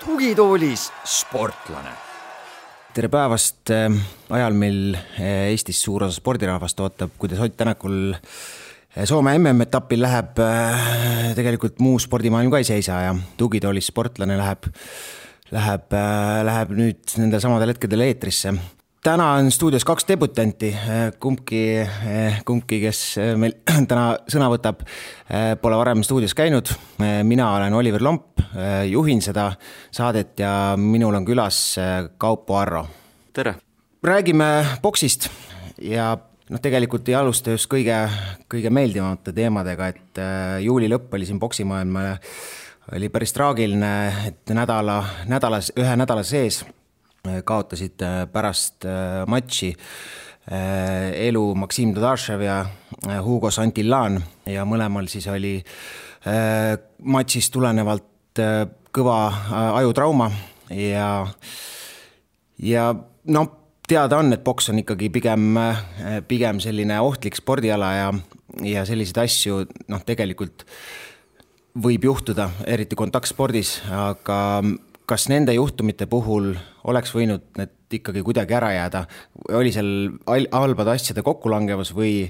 tugitoolis sportlane. tere päevast äh, ajal, mil äh, Eestis suur osa spordirahvast ootab, kuidas Ott Tänakul äh, Soome MM-etapil läheb, tegelikult muu spordimaailm ka ei seisa ja tugitoolis sportlane läheb, läheb, läheb nüüd nendel samadel hetkedel eetrisse täna on stuudios kaks debutanti, kumbki, kumbki, kes meil täna sõna võtab, pole varem stuudios käinud. mina olen Oliver Lomp, juhin seda saadet ja minul on külas Kaupo Arro. tere! räägime poksist ja noh, tegelikult ei alusta just kõige, kõige meeldivamate teemadega, et juuli lõpp oli siin poksimaailmale, oli päris traagiline, et nädala, nädalas, ühe nädala sees kaotasid äh, pärast äh, matši äh, elu Maksim Dadašev ja Hugo Santillan ja mõlemal siis oli matšist tulenevalt kõva ajutrauma ja, ja noh, teada on, et poks on ikkagi pigem, pigem selline ohtlik spordiala ja, ja selliseid asju noh, tegelikult võib juhtuda, eriti kontaktspordis, aga kas nende juhtumite puhul oleks võinud need ikkagi kuidagi ära jääda, oli seal halbade asjade kokkulangevus või,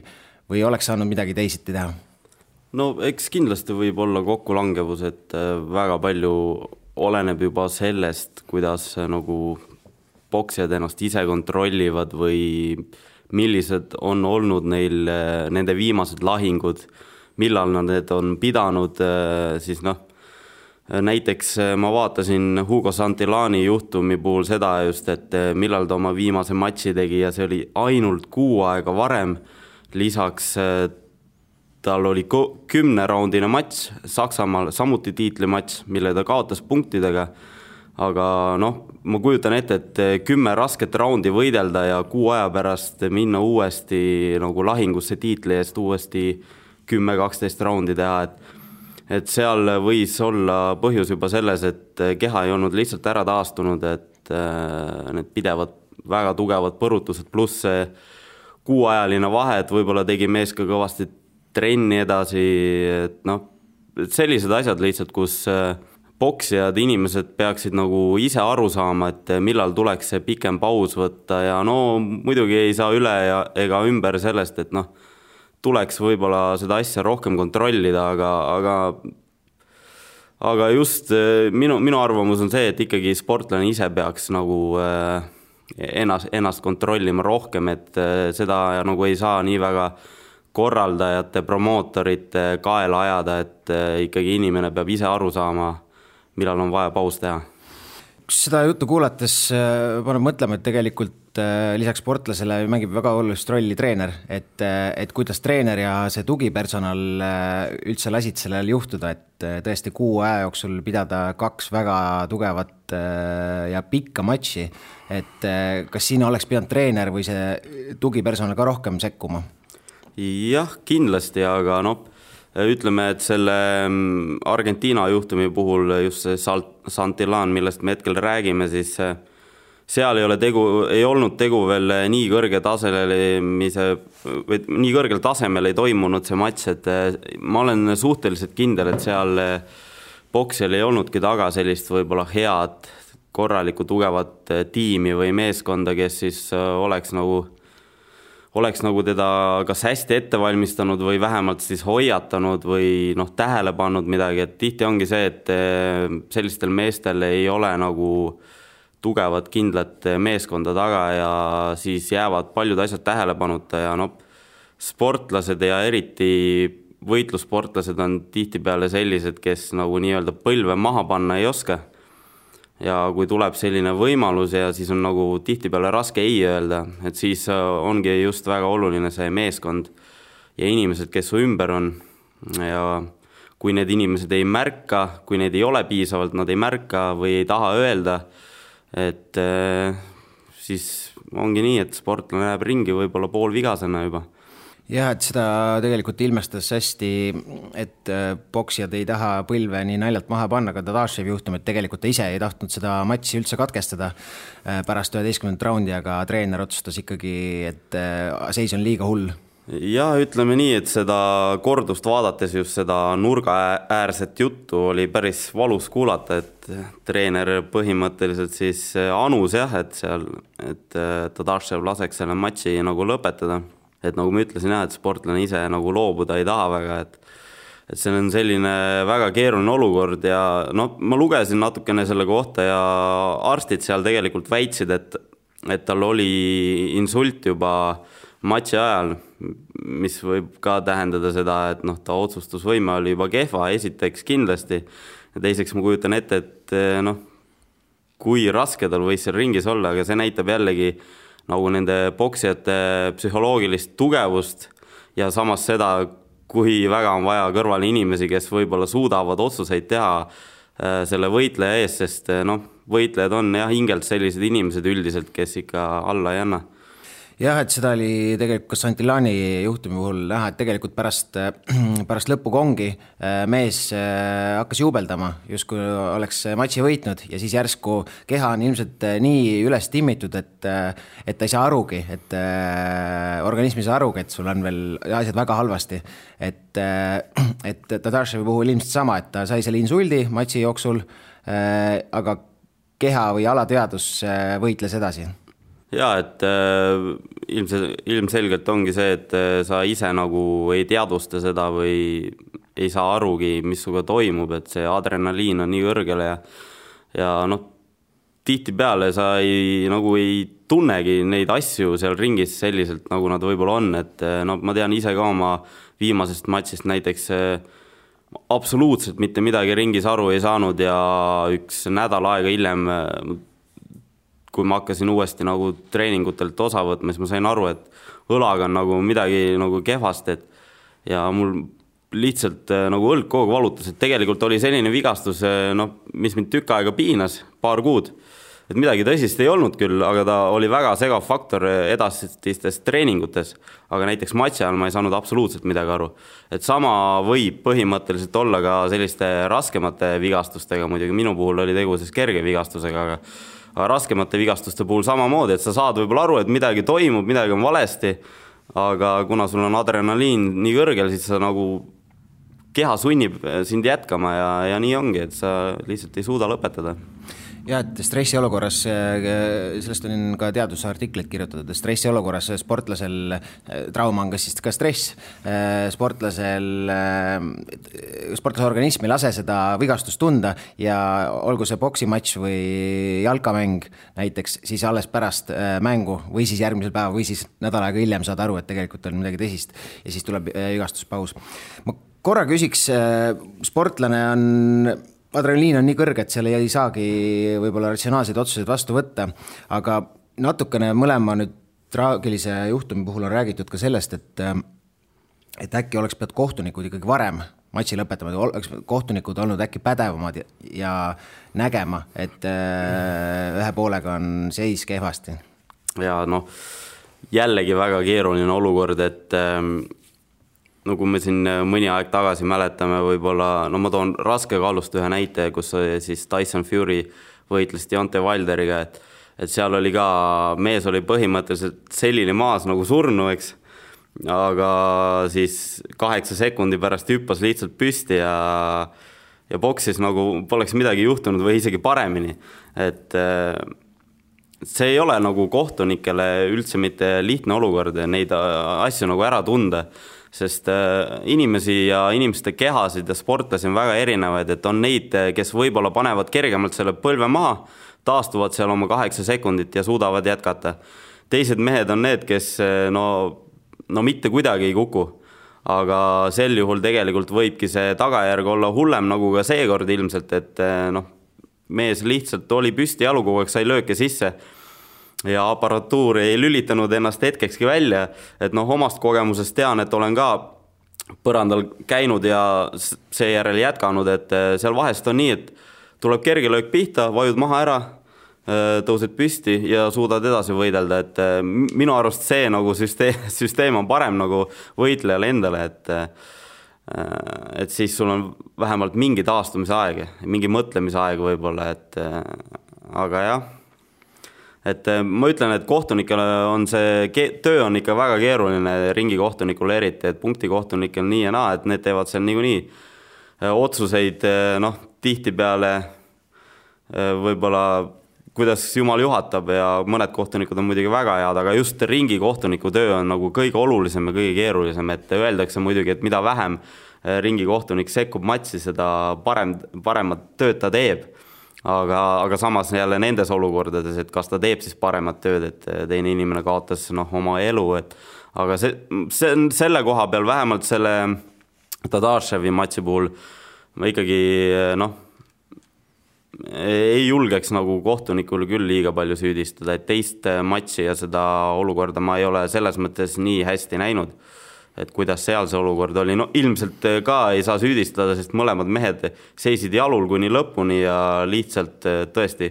või oleks saanud midagi teisiti teha? no eks kindlasti võib olla kokkulangevus, et äh, väga palju oleneb juba sellest, kuidas äh, nagu poksijad ennast ise kontrollivad või millised on olnud neil äh, nende viimased lahingud, millal nad on pidanud, siis noh näiteks äh, ma vaatasin Hugo Santillani juhtumi puhul seda just, et äh, millal ta oma viimase matši tegi ja see oli ainult kuu aega varem. lisaks äh, tal oli kümneraundine matš Saksamaal, samuti tiitlimatš, mille ta kaotas punktidega. aga noh, ma kujutan ette, et kümme rasket raundi võidelda ja kuu aja pärast minna uuesti nagu lahingusse tiitli eest uuesti kümme, kaksteist raundi teha, et et seal võis olla põhjus juba selles, et keha ei olnud lihtsalt ära taastunud, et äh, need pidevad väga tugevad põrutused, pluss see kuuajaline vahe, et võib-olla tegi mees ka kõvasti trenni edasi, et noh, sellised asjad lihtsalt, kus äh, poksijad, inimesed peaksid nagu ise aru saama, et millal tuleks see pikem paus võtta ja no muidugi ei saa üle ja ega ümber sellest, et noh tuleks võib-olla seda asja rohkem kontrollida, aga, aga aga just eh, minu, minu arvamus on see, et ikkagi sportlane ise peaks nagu äh, ennast, ennast kontrollima rohkem, et äh, seda nagu ei saa nii väga korraldajate, promootorite kaela ajada, et ikkagi inimene peab ise aru saama, millal on vaja paus teha. Seda juttu kuulates paneb mõtlema, et tegelikult Äh, lisaks sportlasele mängib väga olulist rolli treener, et, äh, et kuidas treener ja see tugipersonal äh, üldse lasid sellel juhtuda, et tõesti kuu aja jooksul pidada kaks väga tugevat ja pikka matši. et kas siin oleks pidanud treener või see tugipersonal ka rohkem sekkuma? jah, kindlasti, aga noh, ütleme, et selle mm, Argentiina juhtumi puhul just see Salt-, Santillan, millest me hetkel räägime, siis seal ei ole tegu, ei olnud tegu veel nii kõrge taselemise või nii kõrgel tasemel ei toimunud see matš, et ma olen suhteliselt kindel, et seal eh, ei olnudki taga sellist võib-olla head, korralikku tugevat tiimi või meeskonda, kes siis oleks nagu, oleks nagu teda kas hästi ette valmistanud või vähemalt siis hoiatanud või noh, tähele pannud midagi, et tihti ongi see, et sellistel meestel ei ole nagu tugevat, kindlat meeskonda taga ja siis jäävad paljud asjad tähelepanuta ja noh, sportlased ja eriti võitlussportlased on tihtipeale sellised, kes nagu nii-öelda põlve maha panna ei oska. Ja kui tuleb selline võimalus ja siis on nagu tihtipeale raske ei öelda, et siis ongi just väga oluline see meeskond ja inimesed, kes su ümber on ja kui need inimesed ei märka, kui neid ei ole piisavalt, nad ei märka või ei taha öelda et äh, siis ongi nii, et sportlane läheb ringi võib-olla poolvigasena juba. Jah, et seda tegelikult ilmestas hästi, et poksijad ei taha põlve nii naljalt maha panna, ka Dadaševi juhtum, et tegelikult ta ise ei tahtnud seda matši üldse katkestada pärast üheteistkümnendat raundi, aga treener otsustas ikkagi, et seis on liiga hull ja ütleme nii, et seda kordust vaadates just seda nurgaäärset juttu oli päris valus kuulata, et treener põhimõtteliselt siis anus jah, et seal, et Tadašev laseks selle matši nagu lõpetada. Et nagu ma ütlesin jah, et sportlane ise nagu loobuda ei taha väga, et et see on selline väga keeruline olukord ja noh, ma lugesin natukene selle kohta ja arstid seal tegelikult väitsid, et et tal oli insult juba matši ajal mis võib ka tähendada seda, et noh, ta otsustusvõime oli juba kehva, esiteks kindlasti, ja teiseks ma kujutan ette, et noh, kui raske tal võis seal ringis olla, aga see näitab jällegi nagu nende poksijate psühholoogilist tugevust ja samas seda, kui väga on vaja kõrval inimesi, kes võib-olla suudavad otsuseid teha eh, selle võitleja ees, sest eh, noh, võitlejad on jah, hingelt sellised inimesed üldiselt, kes ikka alla ei anna jah, et seda oli tegelikult ka Santillani juhtumi puhul näha, et tegelikult pärast, pärast lõppu kongi äh, mees äh, hakkas juubeldama, justkui oleks matši võitnud ja siis järsku keha on ilmselt äh, nii üles timmitud, et, et ta ei saa arugi, et organism ei saa arugi, et sul on veel asjad väga halvasti. et, et Tadaševi puhul ilmselt sama, et ta sai selle insuldi matši jooksul, aga keha või alateadus võitles edasi jaa, et äh, ilmse-, ilmselgelt ongi see, et äh, sa ise nagu ei teadvusta seda või ei saa arugi, mis sinuga toimub, et see adrenaliin on nii kõrgel ja ja noh, tihtipeale sa ei, nagu ei tunnegi neid asju seal ringis selliselt, nagu nad võib-olla on, et noh, ma tean ise ka oma viimasest matšist näiteks absoluutselt mitte midagi ringis aru ei saanud ja üks nädal aega hiljem kui ma hakkasin uuesti nagu treeningutelt osa võtma, siis ma sain aru, et õlaga on nagu midagi nagu kehvasti, et ja mul lihtsalt äh, nagu õlg kogu aeg valutas, et tegelikult oli selline vigastus, äh, noh, mis mind tükk aega piinas, paar kuud. et midagi tõsist ei olnud küll, aga ta oli väga segav faktor edasistes treeningutes. aga näiteks matši ajal ma ei saanud absoluutselt midagi aru. et sama võib põhimõtteliselt olla ka selliste raskemate vigastustega, muidugi minu puhul oli tegu siis kerge vigastusega, aga aga raskemate vigastuste puhul samamoodi, et sa saad võib-olla aru, et midagi toimub, midagi on valesti, aga kuna sul on adrenaliin nii kõrgel, siis sa nagu, keha sunnib sind jätkama ja, ja nii ongi, et sa lihtsalt ei suuda lõpetada jah, et stressiolukorras, äh, sellest on ka teadusartikleid kirjutatud, et stressiolukorras sportlasel, äh, trauma on ka siis ka stress, äh, sportlasel, sportlase organism ei lase seda vigastust tunda ja olgu see poksimatš või jalkamäng näiteks, siis alles pärast mängu või siis järgmisel päeval või siis nädal aega hiljem saad aru, et tegelikult on midagi tõsist ja siis tuleb vigastuspaus. ma korra küsiks, sportlane on adrenaliin on nii kõrge, et seal ei saagi võib-olla ratsionaalseid otsuseid vastu võtta, aga natukene mõlema nüüd traagilise juhtumi puhul on räägitud ka sellest, et et äkki oleks pidanud kohtunikud ikkagi varem matši lõpetama, oleks kohtunikud olnud äkki pädevamad ja, ja nägema, et äh, ühe poolega on seis kehvasti. ja noh, jällegi väga keeruline olukord, et ähm, kui me siin äh, mõni aeg tagasi mäletame, võib-olla, no ma toon raskekaalust ühe näite, kus siis Tyson Fury võitles Deontay Wilderiga, et et seal oli ka, mees oli põhimõtteliselt selline maas nagu surnu, eks, aga siis kaheksa sekundi pärast hüppas lihtsalt püsti ja ja boksis nagu poleks midagi juhtunud või isegi paremini, et äh, see ei ole nagu kohtunikele üldse mitte lihtne olukord ja neid äh, asju nagu ära tunda sest äh, inimesi ja inimeste kehasid ja sportlasi on väga erinevaid, et on neid, kes võib-olla panevad kergemalt selle põlve maha, taastuvad seal oma kaheksa sekundit ja suudavad jätkata. teised mehed on need, kes äh, no, no mitte kuidagi ei kuku. aga sel juhul tegelikult võibki see tagajärg olla hullem, nagu ka seekord ilmselt, et äh, noh, mees lihtsalt oli püsti jalu kogu aeg, sai lööke sisse ja aparatuur ei lülitanud ennast hetkekski välja, et noh, omast kogemusest tean, et olen ka põrandal käinud ja seejärel jätkanud, et eh, seal vahest on nii, et tuleb kerge löök pihta, vajud maha ära, tõused püsti ja suudad edasi võidelda, et minu arust see nagu süsteem, süsteem on parem nagu võitlejale endale, et et siis sul on vähemalt mingi taastumise aeg, mingi mõtlemise aeg võib-olla, et aga jah et äh, ma ütlen, et kohtunikele on see töö on ikka väga keeruline, ringikohtunikule eriti, et punktikohtunikel nii ja naa, et need teevad seal niikuinii äh, otsuseid, äh, noh, tihtipeale võib-olla kuidas jumal juhatab ja mõned kohtunikud on muidugi väga head, aga just ringikohtuniku töö on nagu kõige olulisem ja kõige keerulisem, et öeldakse muidugi, et mida vähem ringikohtunik sekkub matši, seda parem, paremat tööd ta teeb aga, aga samas jälle nendes olukordades, et kas ta teeb siis paremat tööd, et teine inimene kaotas noh, oma elu, et aga see, see on selle koha peal vähemalt selle Tadaševi matši puhul ma ikkagi noh, ei julgeks nagu kohtunikul küll liiga palju süüdistada, et teist matši ja seda olukorda ma ei ole selles mõttes nii hästi näinud et kuidas seal see olukord oli, no ilmselt eh, ka ei saa süüdistada, sest mõlemad mehed seisid jalul kuni lõpuni ja lihtsalt eh, tõesti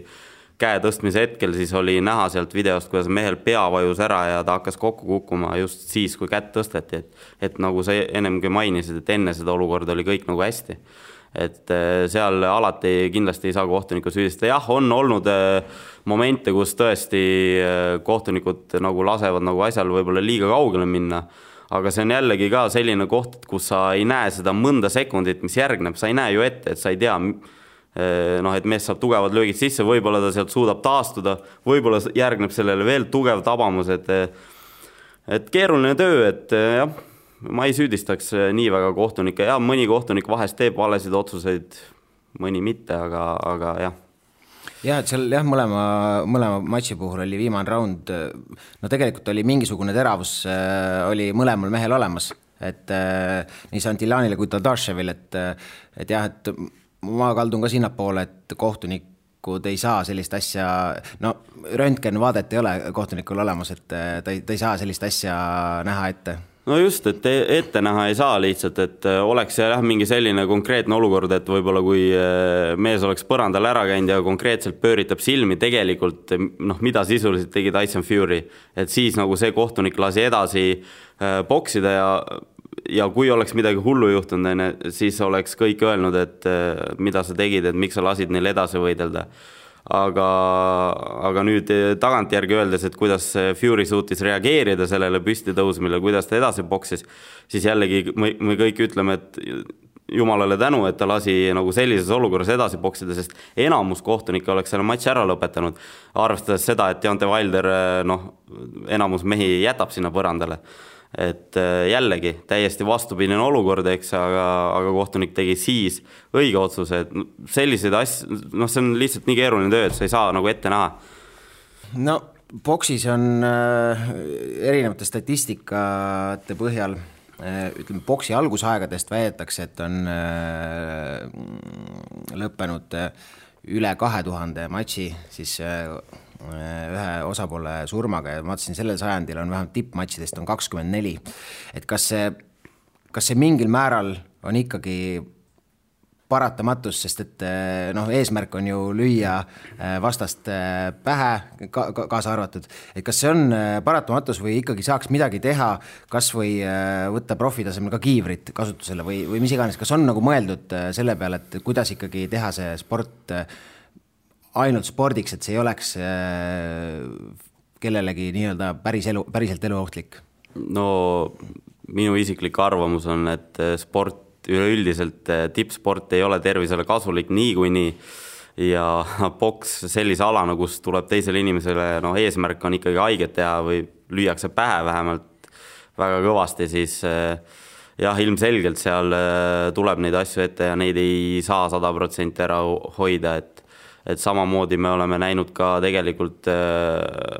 käe tõstmise hetkel siis oli näha sealt videost, kuidas mehel pea vajus ära ja ta hakkas kokku kukkuma just siis, kui kätt tõsteti, et, et nagu sa ennemgi mainisid, et enne seda olukorda oli kõik nagu hästi. et eh, seal alati kindlasti ei saa kohtunikku süüdistada, jah, on olnud momente, kus tõesti kohtunikud nagu lasevad nagu asjal võib-olla liiga kaugele minna aga see on jällegi ka selline koht, kus sa ei näe seda mõnda sekundit, mis järgneb, sa ei näe ju ette, et sa ei tea, eh, noh, et mees saab tugevad löögid sisse, võib-olla ta sealt suudab taastuda, võib-olla järgneb sellele veel tugev tabamus, et et keeruline töö, et eh, jah, ma ei süüdistaks eh, nii väga kohtunikke. Ja mõni kohtunik vahest teeb valesid otsuseid, mõni mitte, aga, aga jah jah, et seal jah, mõlema, mõlema matši puhul oli viimane raund, no tegelikult oli mingisugune teravus äh, oli mõlemal mehel olemas, et äh, nii Santillanile kui Tadaševil, et, et jah, et ma kaldun ka sinnapoole, et kohtunikud ei saa sellist asja, no röntgenvaadet ei ole kohtunikul olemas, et äh, ta ei, ta ei saa sellist asja näha ette no just, et ette näha ei saa lihtsalt, et äh, oleks jah, mingi selline konkreetne olukord, et võib-olla kui äh, mees oleks põrandal ära käinud ja konkreetselt pööritab silmi, tegelikult noh, mida sisuliselt tegi Tyson Fury, et siis nagu see kohtunik lasi edasi äh, poksida ja ja kui oleks midagi hullu juhtunud, on ju, siis oleks kõik öelnud, et mida sa tegid, et miks sa lasid neil edasi võidelda aga, aga nüüd tagantjärgi öeldes, et kuidas Fury suutis reageerida sellele püstitõusmile, kuidas ta edasi boksis, siis jällegi me, me kõik ütleme, et jumalale tänu, et ta lasi nagu sellises olukorras edasi poksida, sest enamus kohtunikke oleks selle matši ära lõpetanud, arvestades seda, et Deontay Wilder noh, enamus mehi jätab sinna põrandale et äh, jällegi täiesti vastupidine olukord, eks, aga, aga kohtunik tegi siis õige otsuse, et selliseid asju, noh, see on lihtsalt nii keeruline töö, et sa ei saa nagu ette näha. no boksis on äh, erinevate statistikate põhjal äh, ütleme, boksi algusaegadest väidetakse, et on äh, lõppenud äh, üle kahe tuhande matši siis äh, ühe osapoole surmaga ja ma vaatasin, sellel sajandil on vähemalt tippmatšidest on kakskümmend neli. et kas see, kas see mingil määral on ikkagi paratamatus, sest et noh, eesmärk on ju lüüa äh, vastast äh, pähe ka, ka, kaasa arvatud, et kas see on äh, paratamatus või ikkagi saaks midagi teha, kas või võtta profitasemel ka kiivrit kasutusele või, või mis iganes, kas on nagu mõeldud selle peale, et kuidas ikkagi teha see sport ainult spordiks, et see ei oleks äh, kellelegi nii-öelda päris elu, päriselt eluohtlik? no minu isiklik arvamus on, et äh, sport üleüldiselt, äh, tippsport ei ole tervisele kasulik niikuinii ja poks sellise alana, kus tuleb teisele inimesele, noh, eesmärk on ikkagi haiget teha või lüüakse pähe vähemalt väga kõvasti, siis jah, ilmselgelt seal tuleb neid asju ette ja neid ei saa sada protsenti ära hoida, et et samamoodi me oleme näinud ka tegelikult äh,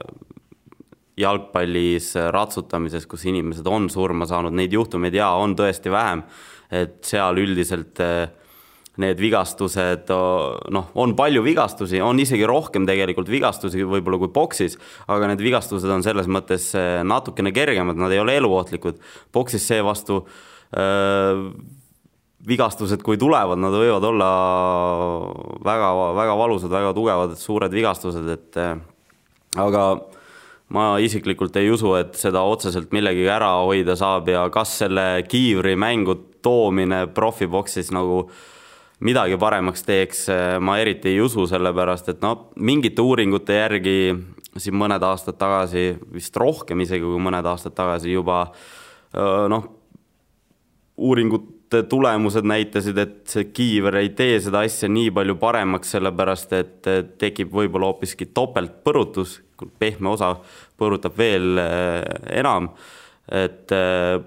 jalgpallis ratsutamises, kus inimesed on surma saanud, neid juhtumeid jaa, on tõesti vähem, et seal üldiselt äh, need vigastused, noh, on palju vigastusi, on isegi rohkem tegelikult vigastusi võib-olla kui boksis, aga need vigastused on selles mõttes äh, natukene kergemad, nad ei ole eluohtlikud. boksis seevastu vigastused, kui tulevad, nad võivad olla väga, väga valusad, väga tugevad, suured vigastused, et aga ma isiklikult ei usu, et seda otseselt millegagi ära hoida saab ja kas selle kiivri mängu toomine profiboksis nagu midagi paremaks teeks, ma eriti ei usu, sellepärast et noh, mingite uuringute järgi siin mõned aastad tagasi, vist rohkem isegi kui mõned aastad tagasi juba noh, uuringute tulemused näitasid, et see kiiver ei tee seda asja nii palju paremaks, sellepärast et tekib võib-olla hoopiski topeltpõrutus, pehme osa põrutab veel eh, enam. et eh,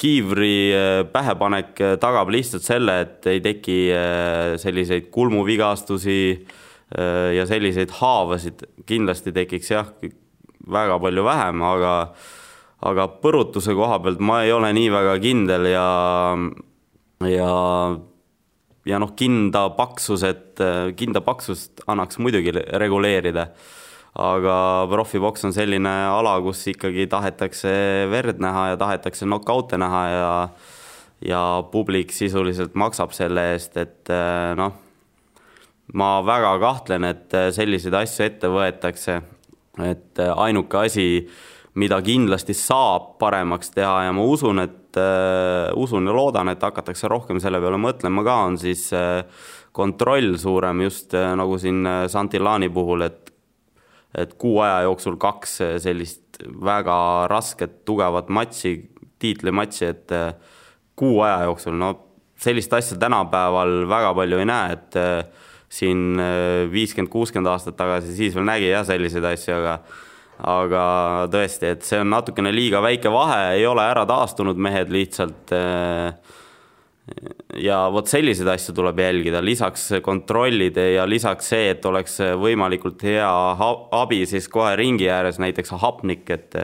kiivri eh, pähepanek tagab lihtsalt selle, et ei teki selliseid kulmuvigastusi ja selliseid haavasid kindlasti tekiks jah, väga palju vähem, aga aga põrutuse koha pealt ma ei ole nii väga kindel ja, ja, ja noh, kinda paksuset, kinda paksust annaks muidugi reguleerida. aga profiboks on selline ala, kus ikkagi tahetakse verd näha ja tahetakse knock-out'e näha ja ja publik sisuliselt maksab selle eest, et noh, ma väga kahtlen, et selliseid asju ette võetakse. et ainuke asi mida kindlasti saab paremaks teha ja ma usun, et äh, usun ja loodan, et hakatakse rohkem selle peale mõtlema ka, on siis äh, kontroll suurem just äh, nagu siin äh, Santillani puhul, et et kuu aja jooksul kaks äh, sellist väga rasket, tugevat matši, tiitlimatši, et äh, kuu aja jooksul, no sellist asja tänapäeval väga palju ei näe, et äh, siin viiskümmend, kuuskümmend aastat tagasi, siis veel nägi jah, selliseid asju, aga aga tõesti, et see on natukene liiga väike vahe, ei ole ära taastunud mehed lihtsalt. Eh, ja vot selliseid asju tuleb jälgida, lisaks kontrollide ja lisaks see, et oleks võimalikult hea abi siis kohe ringi ääres, näiteks hapnik, et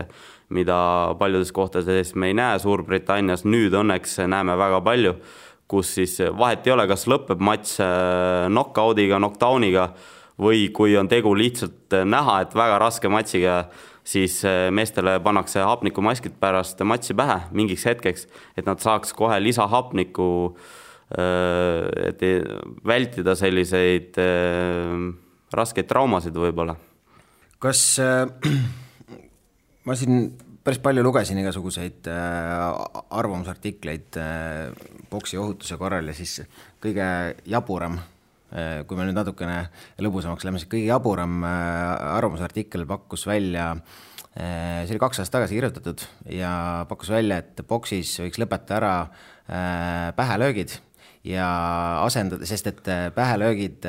mida paljudes kohtades me ei näe, Suurbritannias nüüd õnneks näeme väga palju, kus siis vahet ei ole, kas lõpeb matš eh, knock-out'iga, knockdown'iga või kui on tegu lihtsalt näha, et väga raske matšiga, siis eh, meestele pannakse hapnikumaskid pärast matši pähe mingiks hetkeks, et nad saaks kohe lisahapnikku, eh, et vältida selliseid eh, raskeid traumasid võib-olla. kas äh, ma siin päris palju lugesin igasuguseid äh, arvamusartikleid äh, boksi ohutuse korral ja siis kõige jaburam kui me nüüd natukene lõbusamaks läheme, siis kõige jaburam äh, arvamusartikkel pakkus välja, äh, see oli kaks aastat tagasi kirjutatud ja pakkus välja, et boksis võiks lõpetada ära pähelöögid ja asendada, sest et pähelöögid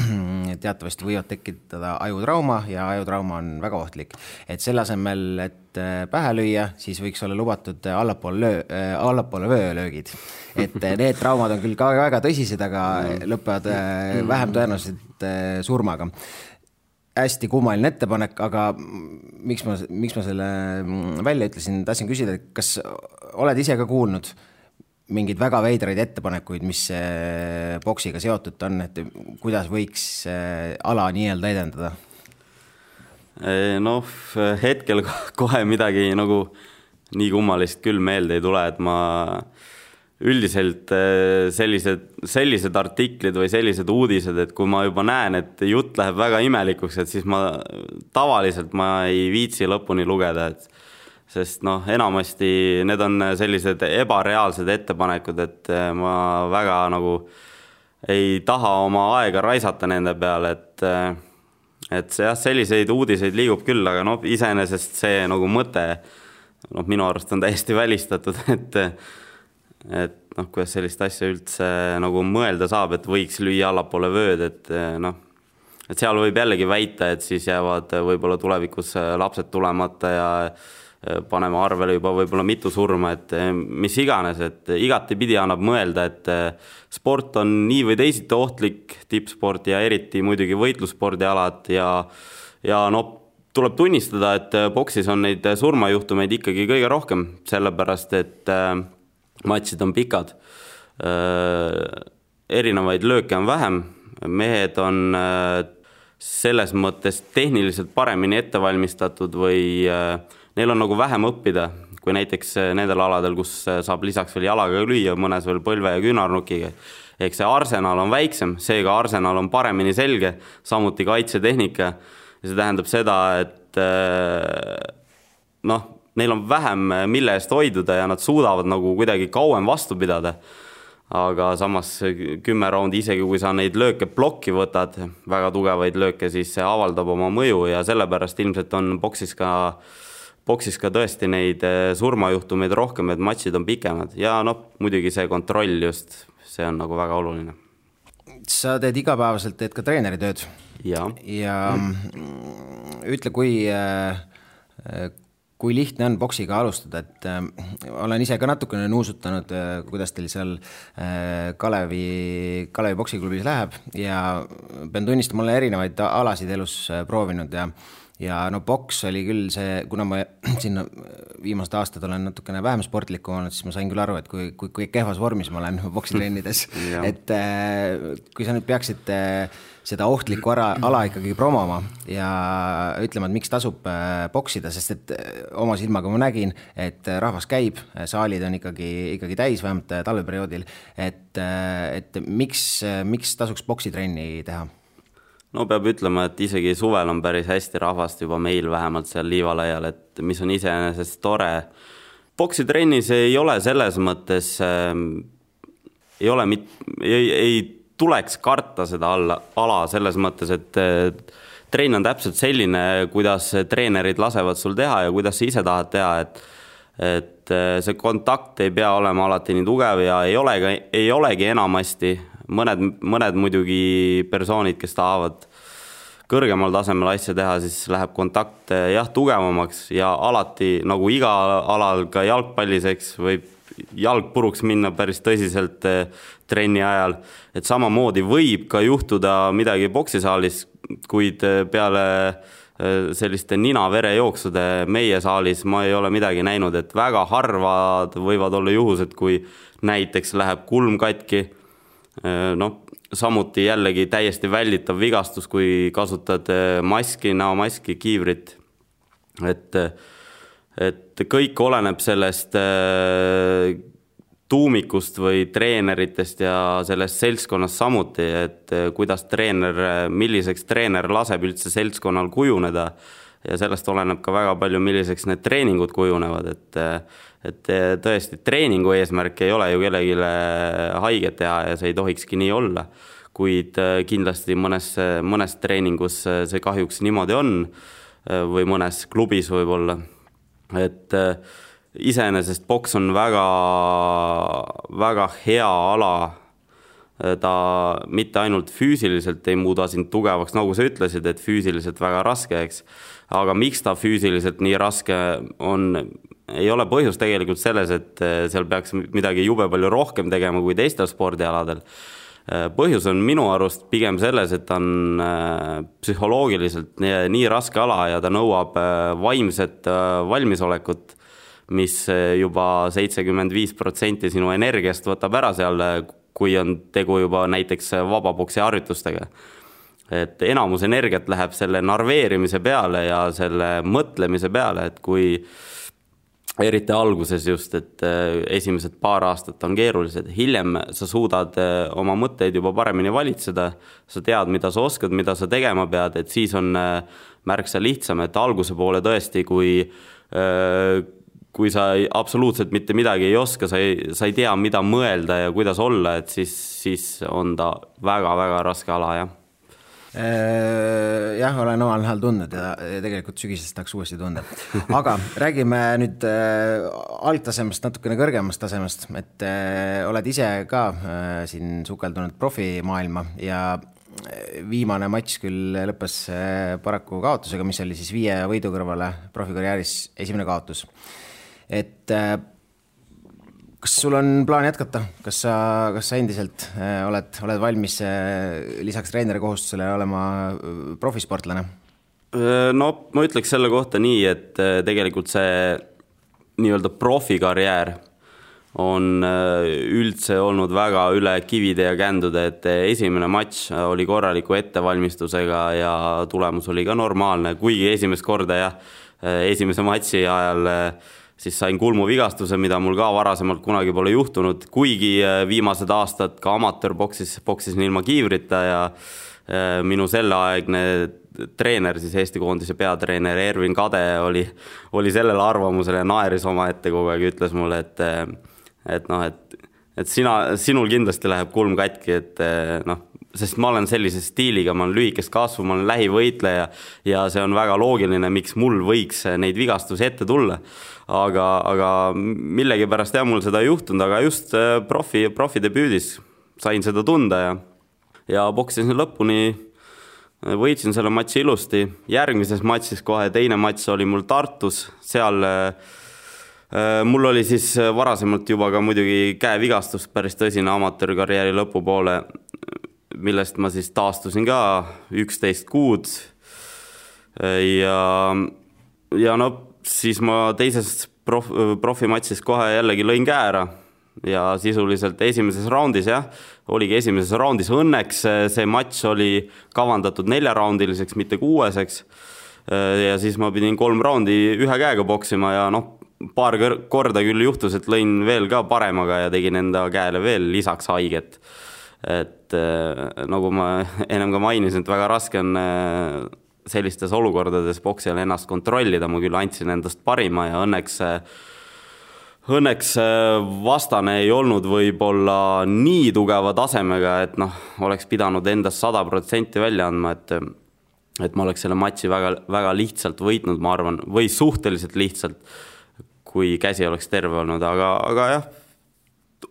teatavasti võivad tekitada ajutrauma ja ajutrauma on väga ohtlik. et selle asemel, et pähe lüüa, siis võiks olla lubatud allapoole löö, allapoole vöölöögid. Et need traumad on küll ka väga tõsised, aga lõpevad eh, vähem tõenäoliselt surmaga. Hästi kummaline ettepanek, aga miks ma, miks ma selle mm, välja ütlesin, tahtsin küsida, kas oled ise ka kuulnud mingeid väga veidraid ettepanekuid, mis boksiga seotud on, et kuidas võiks ala nii-öelda edendada? noh, hetkel kohe midagi nagu nii kummalist küll meelde ei tule, et ma üldiselt äh, sellised, sellised artiklid või sellised uudised, et kui ma juba näen, et jutt läheb väga imelikuks, et siis ma tavaliselt ma ei viitsi lõpuni lugeda, et sest noh, enamasti need on sellised ebareaalsed ettepanekud, et äh, ma väga nagu ei taha oma aega raisata nende peale, et äh, et see jah, selliseid uudiseid liigub küll, aga noh, iseenesest see nagu mõte noh, minu arust on täiesti välistatud, et et noh, kuidas sellist asja üldse nagu mõelda saab, et võiks lüüa allapoole vööd, et eh, noh, et seal võib jällegi väita, et siis jäävad võib-olla tulevikus eh, lapsed tulemata ja eh, paneme arvele juba võib-olla mitu surma, et mis iganes, et igatepidi annab mõelda, et sport on nii või teisiti ohtlik, tippsport ja eriti muidugi võitlusspordialad ja ja noh, tuleb tunnistada, et boksis on neid surmajuhtumeid ikkagi kõige rohkem, sellepärast et äh, matšid on pikad. Äh, erinevaid lööke on vähem, mehed on äh, selles mõttes tehniliselt paremini ette valmistatud või äh, neil on nagu vähem õppida, kui näiteks nendel aladel, kus saab lisaks veel jalaga lüüa, mõnes veel põlve ja küünarnukiga. ehk see arsenal on väiksem, seega arsenal on paremini selge, samuti kaitsetehnika. ja see tähendab seda, et noh, neil on vähem, mille eest hoiduda ja nad suudavad nagu kuidagi kauem vastu pidada aga samas kümme raundi, isegi kui sa neid lööke plokki võtad, väga tugevaid lööke, siis see avaldab oma mõju ja sellepärast ilmselt on boksis ka, boksis ka tõesti neid eh, surmajuhtumeid rohkem, et matšid on pikemad ja noh, muidugi see kontroll just, see on nagu väga oluline. sa teed igapäevaselt, teed ka treeneritööd? ja, ja mm. ütle, kui äh, kui lihtne on poksiga alustada, et äh, olen ise ka natukene nuusutanud äh,, kuidas teil seal äh, Kalevi, Kalevi poksiklubis läheb ja pean tunnistama, olen erinevaid alasid elus äh, proovinud ja ja no poks oli küll see, kuna ma siin viimased aastad olen natukene vähem sportlikum olnud, siis ma sain küll aru, et kui, kui, kui kehvas vormis ma olen poksitrennides et äh, kui sa nüüd peaksid äh, seda ohtlikku ala, ala ikkagi promoma ja ütlema, et miks tasub äh, poksida, sest et äh, oma silmaga ma nägin, et äh, rahvas käib, saalid on ikkagi, ikkagi täis, vähemalt talveperioodil, et, et miks, miks tasuks poksitrenni teha? No peab ütlema, et isegi suvel on päris hästi rahvast juba meil vähemalt seal liivalaial, et mis on iseenesest tore. poksitrennis ei ole selles mõttes äh,, ei ole mit-, ei, ei tuleks karta seda alla, ala selles mõttes, et trenn on täpselt selline, kuidas treenerid lasevad sul teha ja kuidas sa ise tahad teha, et et see kontakt ei pea olema alati nii tugev ja ei ole ka, ei olegi enamasti, mõned, mõned muidugi persoonid, kes tahavad kõrgemal tasemel asja teha, siis läheb kontakt jah, tugevamaks ja alati nagu igal alal, ka jalgpallis, eks, võib jalg puruks minna päris tõsiselt eh, trenni ajal. et samamoodi võib ka juhtuda midagi poksisaalis, kuid eh, peale eh, selliste nina-verejooksude meie saalis ma ei ole midagi näinud, et väga harvad võivad olla juhused, kui näiteks läheb kulm katki. Noh, samuti jällegi täiesti välditav vigastus, kui kasutad maski, näomaski, kiivrit. et et kõik oleneb sellest äh, tuumikust või treeneritest ja sellest seltskonnast samuti, et äh, kuidas treener, milliseks treener laseb üldse seltskonnal kujuneda. ja sellest oleneb ka väga palju, milliseks need treeningud kujunevad, et äh, et tõesti, treeningu eesmärk ei ole ju kellelegi haiget teha ja see ei tohikski nii olla. kuid kindlasti mõnes, mõnes treeningus see kahjuks niimoodi on või mõnes klubis võib-olla et iseenesest poks on väga, väga hea ala. Ta mitte ainult füüsiliselt ei muuda sind tugevaks, nagu sa ütlesid, et füüsiliselt väga raske, eks. aga miks ta füüsiliselt nii raske on, ei ole põhjus tegelikult selles, et äh, seal peaks midagi jube palju rohkem tegema kui teistel spordialadel Äh, põhjus on minu arust pigem selles, et ta on äh, psühholoogiliselt nii, nii raske ala ja ta nõuab äh, vaimset valmisolekut, mis juba seitsekümmend viis protsenti sinu energiast võtab ära seal, kui on tegu juba näiteks vabapoksi harjutustega. et enamus energiat läheb selle narveerimise peale ja selle mõtlemise peale, et kui eriti alguses just, et äh, esimesed paar aastat on keerulised, hiljem sa suudad äh, oma mõtteid juba paremini valitseda, sa tead, mida sa oskad, mida sa tegema pead, et siis on äh, märksa lihtsam, et alguse poole tõesti, kui kui sa absoluutselt mitte midagi ei oska, sa ei, sa ei tea, mida mõelda ja kuidas olla, et siis, siis on ta väga-väga raske ala, jah jah, olen omal nahal tundnud ja, tegelikult sügisest tahaks uuesti tunda. aga räägime nüüd äh, algtasemest natukene kõrgemast tasemest, et äh, oled ise ka äh, siin sukeldunud profimaailma ja äh, viimane matš küll lõppes äh, paraku kaotusega, mis oli siis viie võidu kõrvale profikarjääris esimene kaotus. et äh, kas sul on plaan jätkata, kas sa, kas sa endiselt äh, oled, oled valmis äh, lisaks treeneri kohustusele olema äh, profisportlane? no ma ütleks selle kohta nii, et tegelikult see nii-öelda profikarjäär on üldse olnud väga üle kivide ja kändude, et esimene matš oli korraliku ettevalmistusega ja tulemus oli ka normaalne, kuigi esimest korda jah, esimese matši ajal siis sain kulmuvigastuse, mida mul ka varasemalt kunagi pole juhtunud, kuigi viimased aastad ka amatöörboksis boksisin ilma kiivrita ja minu selleaegne treener, siis Eesti koondise peatreener Ervin Kade oli, oli sellel arvamusel ja naeris omaette kogu aeg, ütles mulle, et et noh, et, et sina, sinul kindlasti läheb kulm katki, et noh, sest ma olen sellise stiiliga, ma olen lühikest kasvu, ma olen lähivõitleja ja see on väga loogiline, miks mul võiks neid vigastusi ette tulla. aga, aga millegipärast jah, mul seda ei juhtunud, aga just profi, profidebüüdis sain seda tunda ja, ja poksisin lõpuni võitsin selle matši ilusti, järgmises matšis kohe teine matš oli mul Tartus, seal äh, mul oli siis varasemalt juba ka muidugi käevigastus, päris tõsine amatöörkarjääri lõpupoole, millest ma siis taastusin ka üksteist kuud. ja, ja no siis ma teises prof, profimatšis kohe jällegi lõin käe ära ja sisuliselt esimeses raundis jah, oligi esimeses raundis, õnneks see matš oli kavandatud neljaraundiliseks, mitte kuueseks. ja siis ma pidin kolm raundi ühe käega poksima ja noh, paar korda küll juhtus, et lõin veel ka paremaga ja tegin enda käele veel lisaks haiget. Et nagu ma ennem ka mainisin, et väga raske on sellistes olukordades poksijal ennast kontrollida, ma küll andsin endast parima ja õnneks Õnneks äh, vastane ei olnud võib-olla nii tugeva tasemega, et noh, oleks pidanud endast sada protsenti välja andma, et et ma oleks selle matši väga, väga lihtsalt võitnud, ma arvan, või suhteliselt lihtsalt, kui käsi oleks terve olnud, aga, aga jah,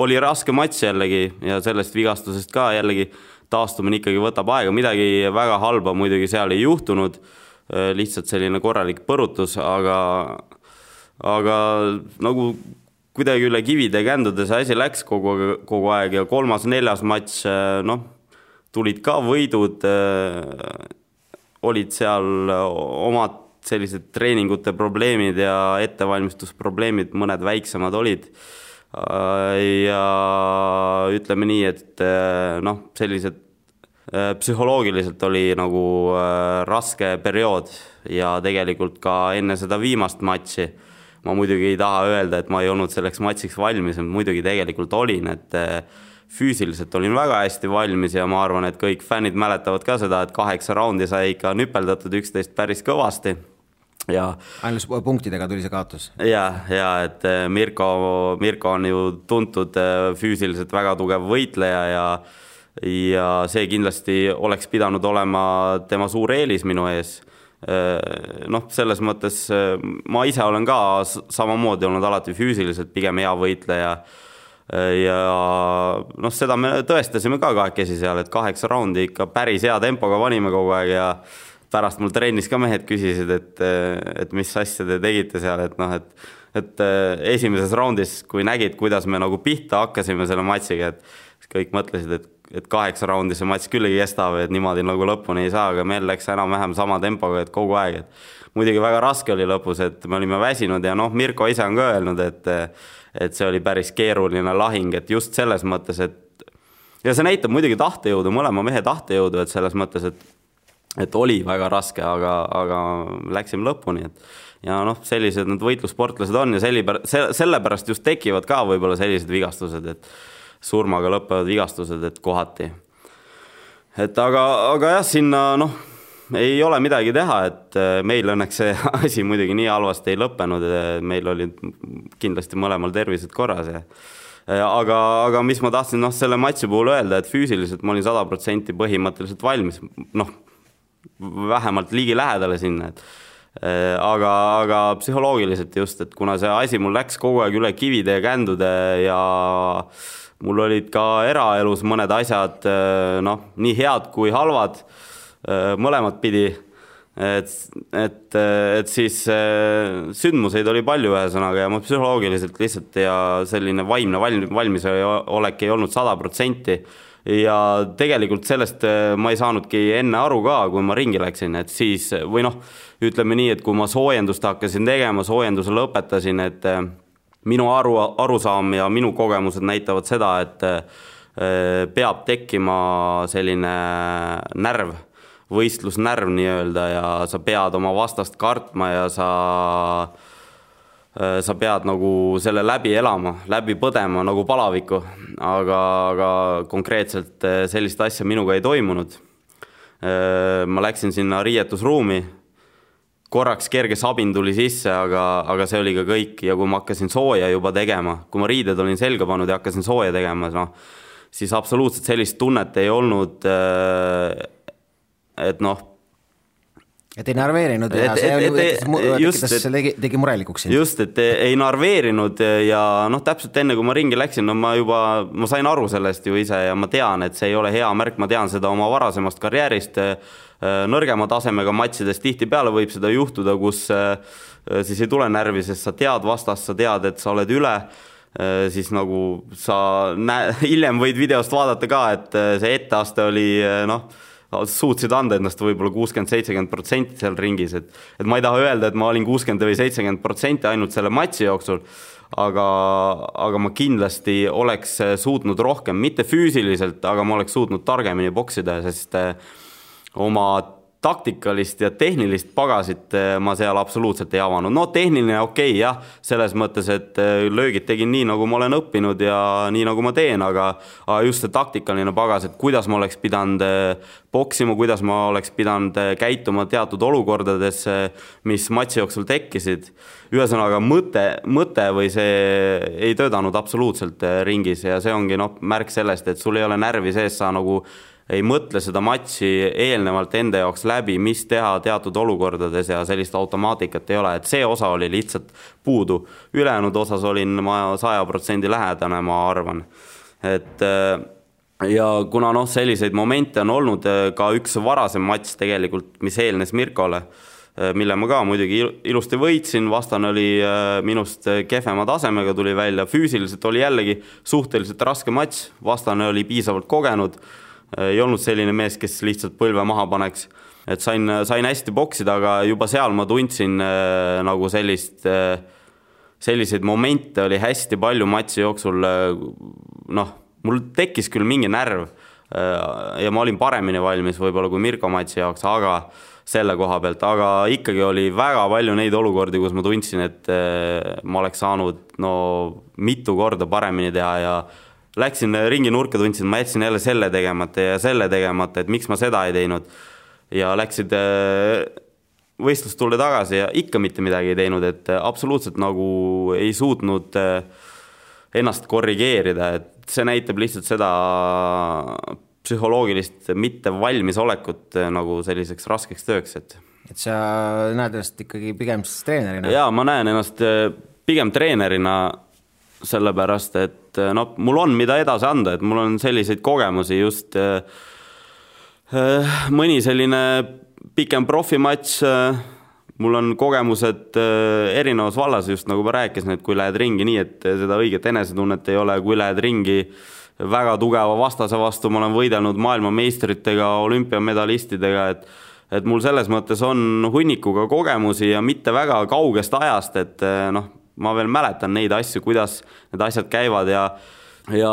oli raske matš jällegi ja sellest vigastusest ka jällegi taastumine ikkagi võtab aega, midagi väga halba muidugi seal ei juhtunud, äh, lihtsalt selline korralik põrutus, aga aga nagu kuidagi üle kivide ja kändude see asi läks kogu, kogu aeg ja kolmas-neljas matš, äh, noh, tulid ka võidud, äh, olid seal omad sellised treeningute probleemid ja ettevalmistusprobleemid, mõned väiksemad olid. Äh, ja ütleme nii, et noh, sellised psühholoogiliselt oli nagu raske periood ja tegelikult ka enne seda viimast matši ma muidugi ei taha öelda, et ma ei olnud selleks matšiks valmis, muidugi tegelikult olin, et füüsiliselt olin väga hästi valmis ja ma arvan, et kõik fännid mäletavad ka seda, et kaheksa raundi sai ikka nüpeldatud üksteist päris kõvasti ja. ainult punktidega tuli see kaotus? ja, ja et eh, Mirko, Mirko on ju tuntud eh, füüsiliselt väga tugev võitleja ja ja see kindlasti oleks pidanud olema tema suur eelis minu ees Äh, noh, selles mõttes äh, ma ise olen ka samamoodi olnud alati füüsiliselt pigem hea võitleja. Äh, ja noh, seda me tõestasime ka kahekesi seal, et kaheksa raundi ikka päris hea tempoga panime kogu aeg ja pärast mul trennis ka mehed küsisid, et, et mis asja te tegite seal, et noh, et et esimeses raundis, kui nägid, kuidas me nagu pihta hakkasime selle matšiga, et kõik mõtlesid, et et kaheksa raundi see matš küll ei kesta või et niimoodi nagu lõpuni ei saa, aga meil läks enam-vähem sama tempoga, et kogu aeg, et muidugi väga raske oli lõpus, et me olime väsinud ja noh, Mirko ise on ka öelnud, et et see oli päris keeruline lahing, et just selles mõttes, et ja see näitab muidugi tahtejõudu, mõlema mehe tahtejõudu, et selles mõttes, et et oli väga raske, aga, aga läksime lõpuni, et ja noh, sellised need võitlussportlased on ja sellepärast, sellepärast just tekivad ka võib-olla sellised vigastused, et surmaga lõppevad vigastused, et kohati. et aga, aga jah, sinna noh, ei ole midagi teha, et äh, meil õnneks see asi muidugi nii halvasti ei lõppenud, meil olid kindlasti mõlemal tervised korras ja aga, aga mis ma tahtsin noh, selle matši puhul öelda, et füüsiliselt ma olin sada protsenti põhimõtteliselt valmis, noh, vähemalt ligilähedale sinna, et äh, aga, aga psühholoogiliselt just, et kuna see asi mul läks kogu aeg üle kivide ja kändude ja mul olid ka eraelus mõned asjad äh, noh, nii head kui halvad, äh, mõlemat pidi. et, et, et siis sündmuseid oli palju, ühesõnaga, ja ma psühholoogiliselt lihtsalt ja selline vaimne valm-, valmisolek ei olnud sada protsenti ja tegelikult sellest ma ei saanudki enne aru ka, kui ma ringi läksin, et siis või noh, ütleme nii, et kui ma soojendust hakkasin tegema, soojenduse lõpetasin, et minu aru, arusaam ja minu kogemused näitavad seda, et äh, peab tekkima selline närv, võistlusnärv nii-öelda ja sa pead oma vastast kartma ja sa sa pead nagu selle läbi elama, läbi põdema nagu palaviku, aga, aga konkreetselt sellist asja minuga ei toimunud. ma läksin sinna riietusruumi. Korraks kerge sabin tuli sisse, aga, aga see oli ka kõik. Ja kui ma hakkasin sooja juba tegema, kui ma riided olin selga pannud ja hakkasin sooja tegema, noh, siis absoluutselt sellist tunnet ei olnud, äh, et noh, et ei narveerinud ja et, see oli, tekitas, tegi, tegi murelikuks sind. just, et ei narveerinud ja noh, täpselt enne kui ma ringi läksin, no ma juba, ma sain aru sellest ju ise ja ma tean, et see ei ole hea märk, ma tean seda oma varasemast karjäärist Äh, nõrgema tasemega matšides tihtipeale võib seda juhtuda, kus äh, siis ei tule närvi, sest sa tead vastast, sa tead, et sa oled üle, äh, siis nagu sa näe-, hiljem võid videost vaadata ka, et see etteaste oli noh, suutsid anda ennast võib-olla kuuskümmend, seitsekümmend protsenti seal ringis, et et ma ei taha öelda, et ma olin kuuskümmend või seitsekümmend protsenti ainult selle matši jooksul, aga, aga ma kindlasti oleks suutnud rohkem, mitte füüsiliselt, aga ma oleks suutnud targemini poksida, sest äh, oma taktikalist ja tehnilist pagasit eh, ma seal absoluutselt ei avanud. no tehniline okei okay, jah, selles mõttes, et eh, löögid tegin nii, nagu ma olen õppinud ja nii, nagu ma teen, aga, aga just see taktikaline pagas, et kuidas ma oleks pidanud eh, poksima, kuidas ma oleks pidanud käituma teatud olukordades, mis matši jooksul tekkisid. ühesõnaga mõte, mõte või see ei töötanud absoluutselt ringis ja see ongi noh, märk sellest, et sul ei ole närvi sees, sa nagu ei mõtle seda matši eelnevalt enda jaoks läbi, mis teha teatud olukordades ja sellist automaatikat ei ole, et see osa oli lihtsalt puudu. ülejäänud osas olin ma saja protsendi lähedane, ma arvan. et äh, ja kuna noh, selliseid momente on olnud äh, ka üks varasem matš tegelikult, mis eelnes Mirkole, äh, mille ma ka muidugi ilusti võitsin, vastane oli minust kehvema tasemega, tuli välja, füüsiliselt oli jällegi suhteliselt raske matš, vastane oli piisavalt kogenud ei olnud selline mees, kes lihtsalt põlve maha paneks. et sain, sain hästi poksida, aga juba seal ma tundsin äh, nagu sellist äh,, selliseid momente oli hästi palju matši jooksul äh,. noh, mul tekkis küll mingi närv äh, ja ma olin paremini valmis võib-olla kui Mirko matši jaoks, aga selle koha pealt, aga ikkagi oli väga palju neid olukordi, kus ma tundsin, et äh, ma oleks saanud no mitu korda paremini teha ja läksin ringi nurka, tundsin, ma jätsin jälle selle tegemata ja selle tegemata, et miks ma seda ei teinud. ja läksid äh, võistlust tulde tagasi ja ikka mitte midagi ei teinud, et äh, absoluutselt nagu ei suutnud äh, ennast korrigeerida, et see näitab lihtsalt seda psühholoogilist mittevalmisolekut nagu selliseks raskeks tööks, et. et sa näed ennast ikkagi pigem siis treenerina? jaa, ma näen ennast pigem treenerina sellepärast et eh, noh, mul on, mida edasi anda, et mul on selliseid kogemusi just äh, mõni selline pikem profimatš mul on kogemused erinevas vallas, just nagu ma rääkisin, et kui lähed ringi nii, et seda õiget enesetunnet ei ole, kui lähed ringi väga tugeva vastase vastu, ma olen võidelnud maailmameistritega, olümpiamedalistidega, et et mul selles mõttes on hunnikuga kogemusi ja mitte väga kaugest ajast, et noh, ma veel mäletan neid asju, kuidas need asjad käivad ja ja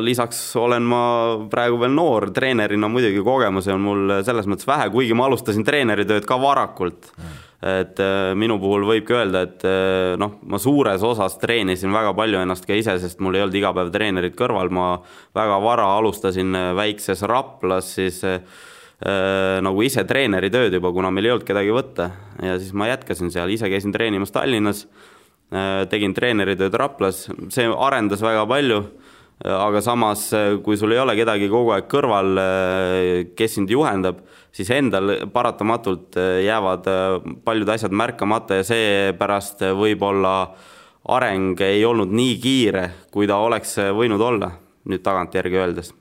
lisaks olen ma praegu veel noor, treenerina muidugi kogemusi on mul selles mõttes vähe, kuigi ma alustasin treeneritööd ka varakult. Mm. et äh, minu puhul võibki öelda, et äh, noh, ma suures osas treenisin väga palju ennast ka ise, sest mul ei olnud iga päev treenerit kõrval, ma väga vara alustasin äh, väikses Raplas siis äh, nagu ise treeneritööd juba, kuna meil ei olnud kedagi võtta. Ja siis ma jätkasin seal, ise käisin treenimas Tallinnas tegin treeneritööd Raplas, see arendas väga palju, äh, aga samas, äh, kui sul ei ole kedagi kogu aeg kõrval, kes sind juhendab, siis endal paratamatult jäävad paljud asjad märkamata ja seepärast võib-olla areng ei olnud nii kiire, kui ta oleks võinud olla, nüüd tagantjärgi öeldes.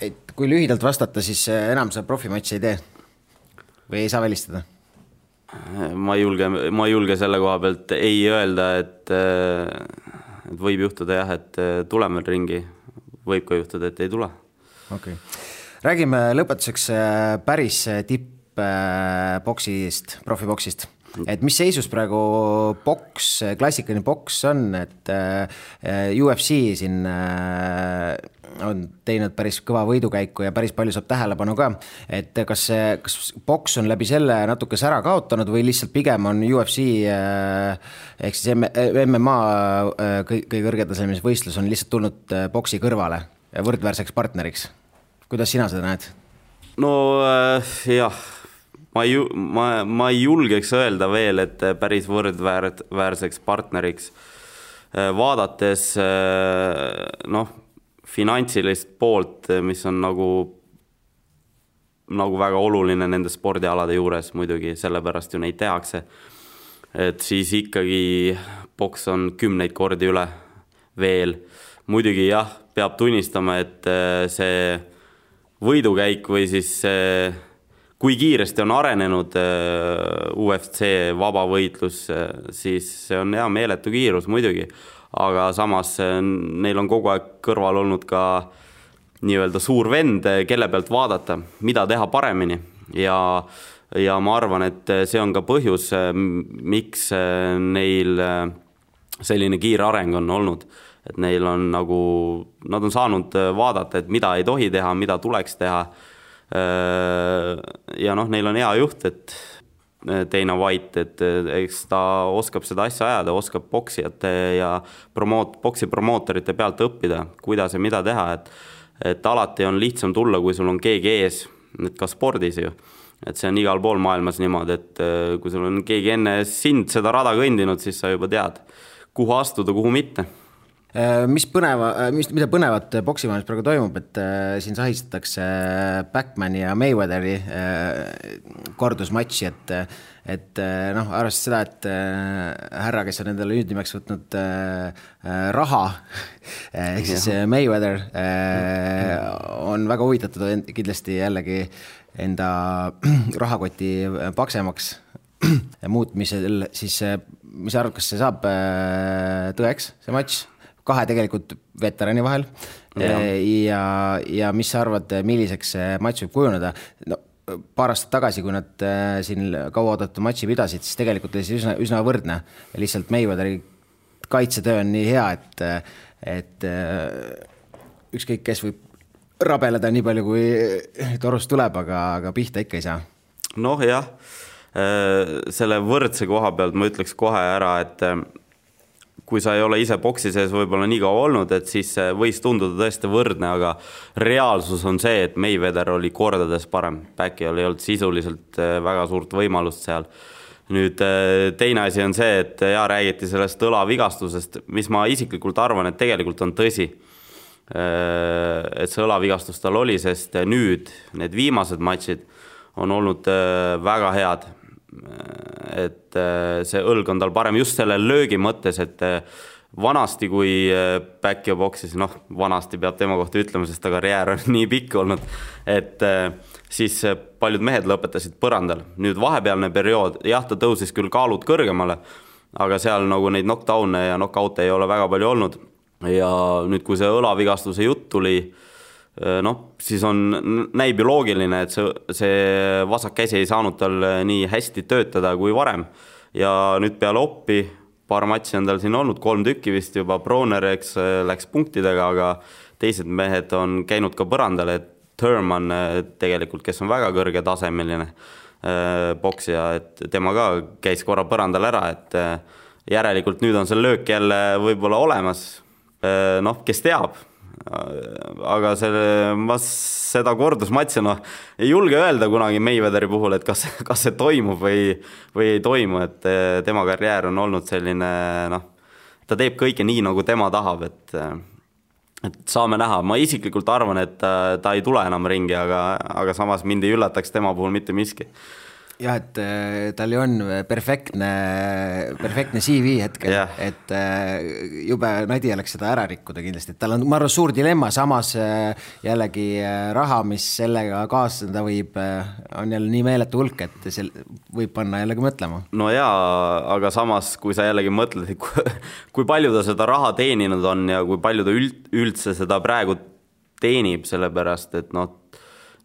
et kui lühidalt vastata, siis enam sa profimatši ei tee või ei saa välistada? Ma ei julge, ma ei julge selle koha pealt ei öelda, et, et võib juhtuda jah, et tuleme ringi, võib ka juhtuda, et ei tule. okei okay., räägime lõpetuseks äh, päris tippboksist, profiboksist et mis seisus praegu boks, klassikaline boks on, et äh, UFC siin äh, on teinud päris kõva võidukäiku ja päris palju saab tähelepanu ka. et kas see, kas poks on läbi selle natuke sära kaotanud või lihtsalt pigem on UFC ehk siis MMA kõige, kõige kõrgetasemeline võistlus on lihtsalt tulnud poksi kõrvale võrdväärseks partneriks. kuidas sina seda näed? no äh, jah ma ei, ma, ma ei julgeks öelda veel, et päris võrdväärseks partneriks. Äh, vaadates äh, noh, finantsilist poolt, mis on nagu, nagu väga oluline nende spordialade juures muidugi, sellepärast ju neid tehakse. et siis ikkagi poks on kümneid kordi üle veel. muidugi jah, peab tunnistama, et äh, see võidukäik või siis see kui kiiresti on arenenud äh, UFC vabavõitlus, siis see on hea meeletu kiirus muidugi, aga samas äh, neil on kogu aeg kõrval olnud ka nii-öelda suur vend, kelle pealt vaadata, mida teha paremini ja ja ma arvan, et see on ka põhjus, miks neil selline kiire areng on olnud. et neil on nagu, nad on saanud vaadata, et mida ei tohi teha, mida tuleks teha Äh, ja noh, neil on hea juht, et Dana White, et äh, eks ta oskab seda asja ajada, oskab poksijate ja promoot-, poksi promootorite pealt õppida, kuidas ja mida teha, et et alati on lihtsam tulla, kui sul on keegi ees, et ka spordis ju. et see on igal pool maailmas niimoodi, et kui sul on keegi enne sind seda rada kõndinud, siis sa juba tead, kuhu astuda, kuhu mitte Äh, mis põneva, äh, mis, mida põnevat poksimaailmas praegu toimub, et äh, siin sahistatakse Backmani ja Mayweatheri kordusmatši, et et noh, arvestades seda, et härra, kes on endale hüüdnimeks võtnud raha, ehk siis Mayweather on väga huvitatud kindlasti jällegi enda rahakoti paksemaks muutmisel, siis mis sa arvad, kas see saab tõeks, see matš? Kahe tegelikult veterani vahel. ja, ja, ja mis sa arvad, milliseks see matš võib kujuneda? no paar aastat tagasi, kui nad äh, siin kauaoodatud matši pidasid, siis tegelikult oli see üsna, üsna võrdne. lihtsalt Mayweatheri kaitsetöö on nii hea, et, et äh, ükskõik, kes võib rabeleda nii palju, kui torust tuleb, aga, aga pihta ikka ei saa. noh, jah, äh, selle võrdse koha pealt ma ütleks kohe ära, et kui sa ei ole ise boksi sees võib-olla nii kaua olnud, et siis võis tunduda tõesti võrdne, aga reaalsus on see, et Mayweather oli kordades parem. Pacquial ei olnud sisuliselt äh, väga suurt võimalust seal. nüüd äh, teine asi on see, et ja räägiti sellest õlavigastusest, mis ma isiklikult arvan, et tegelikult on tõsi. Äh, et see õlavigastus tal oli, sest nüüd need viimased matšid on olnud väga head et äh, see õlg on tal parem just selle löögi mõttes, et äh, vanasti, kui äh, boksis, noh, vanasti peab tema kohta ütlema, sest ta karjäär on nii pikk olnud, et siis paljud mehed lõpetasid põrandal. nüüd vahepealne periood, jah, ta tõusis küll kaalud kõrgemale, aga seal nagu neid knockdown'e ja knockout'e ei ole väga palju olnud. ja nüüd, kui see õlavigastuse jutt tuli noh, siis on, näib ju loogiline, et see, see vasak käsi ei saanud tal äh, nii hästi töötada kui varem. ja nüüd peale oppi, paar matši on tal siin olnud, kolm tükki vist juba, Broner, eks äh, läks punktidega, aga teised mehed on käinud ka põrandal, et Thurman tegelikult, kes on väga kõrgetasemeline poksija, et tema ka käis korra põrandal ära, et järelikult nüüd on see löök jälle võib-olla olemas. noh, kes teab aga selle, ma seda kordusmatši noh, ei julge öelda kunagi Mayweatheri puhul, et kas, kas see toimub või, või ei toimu, et eh, tema karjäär on olnud selline noh, ta teeb kõike nii, nagu tema tahab, et et saame näha, ma isiklikult arvan, et ta, ta ei tule enam ringi, aga, aga samas mind ei üllataks tema puhul mitte miski jah, et äh, tal ju on perfektne, perfektne CV hetkel yeah., et äh, jube nadi oleks seda ära rikkuda kindlasti, et tal on, ma arvan, suur dilemma, samas äh, jällegi raha, mis sellega kaasneda võib, on jälle nii meeletu hulk, et see võib panna jällegi mõtlema. no jaa, aga samas, kui sa jällegi mõtled, kui palju ta seda raha teeninud on ja kui palju ta üld, üldse seda praegu teenib, sellepärast et noh,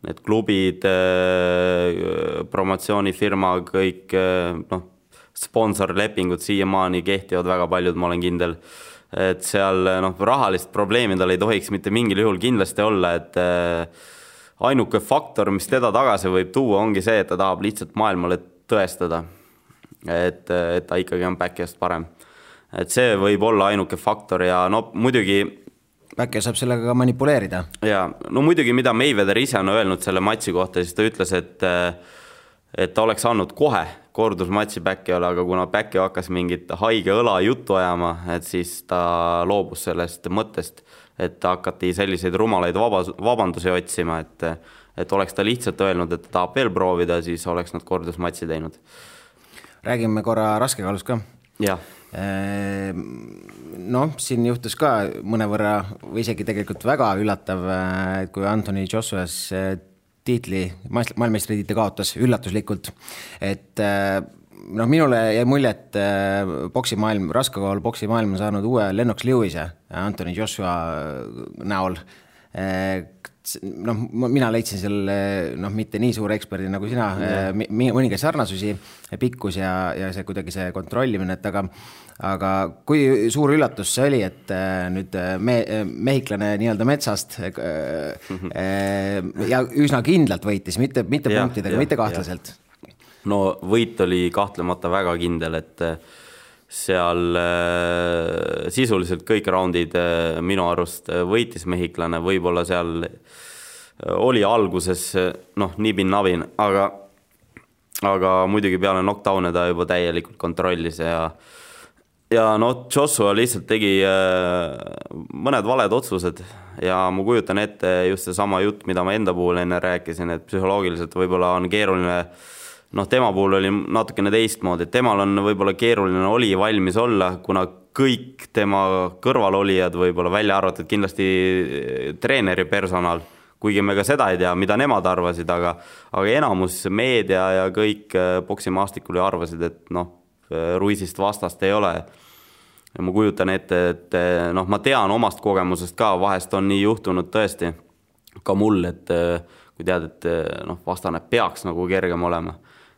need klubid, äh, promotsioonifirma, kõik äh, noh, sponsorlepingud siiamaani kehtivad väga paljud, ma olen kindel. et seal noh, rahalist probleemi tal ei tohiks mitte mingil juhul kindlasti olla, et äh, ainuke faktor, mis teda tagasi võib tuua, ongi see, et ta tahab lihtsalt maailmale tõestada, et, et ta ikkagi on back'ist parem. et see võib olla ainuke faktor ja no muidugi Päkke saab sellega ka manipuleerida. jaa, no muidugi, mida Mayweather ise on öelnud selle matši kohta, siis ta ütles, et et ta oleks andnud kohe kordusmatši Päkkiole, aga kuna Päkki hakkas mingit haige õla juttu ajama, et siis ta loobus sellest mõttest, et hakati selliseid rumalaid vaba, vabandusi otsima, et et oleks ta lihtsalt öelnud, et ta tahab veel proovida, siis oleks nad kordusmatši teinud. räägime korra raskekaalust ka. jah Ehm, noh, siin juhtus ka mõnevõrra või isegi tegelikult väga üllatav, et kui Anthony Joshua's eh, tiitli, maailmameistritiitli kaotas üllatuslikult, et eh, noh, minule jäi mulje, et poksimaailm, raskekaalu poksimaailm on saanud uue Lennox Lewis'e Anthony Joshua näol noh, mina leidsin seal noh, mitte nii suure eksperdi nagu sina mm., mõningaid sarnasusi, pikkus ja, ja see kuidagi see kontrollimine, et aga aga kui suur üllatus see oli, et äh, nüüd äh, me, mehhiklane nii-öelda metsast -hmm. ja üsna kindlalt võitis, mitte, mitte ja, punktidega, mitte kahtlaselt? no võit oli kahtlemata väga kindel, et seal äh, sisuliselt kõik raundid äh, minu arust äh, võitis mehhiklane, võib-olla seal oli alguses noh, nibin-nabin, aga, aga muidugi peale knockdown'e ta juba täielikult kontrollis ja ja noh, Joshua lihtsalt tegi mõned valed otsused ja ma kujutan ette just seesama jutt, mida ma enda puhul enne rääkisin, et psühholoogiliselt võib-olla on keeruline äh, noh, tema puhul oli natukene teistmoodi, temal on võib-olla keeruline oli valmis olla, kuna kõik tema kõrvalolijad võib-olla välja arvatud kindlasti eh, treeneri personal, kuigi me ka seda ei tea, mida nemad arvasid, aga aga enamus meedia ja kõik poksimaastikul ju arvasid, et noh, Ruisist vastast ei ole. ja ma kujutan ette, et noh, ma tean omast kogemusest ka, vahest on nii juhtunud tõesti ka mul, et kui tead, et noh, vastane peaks nagu kergem olema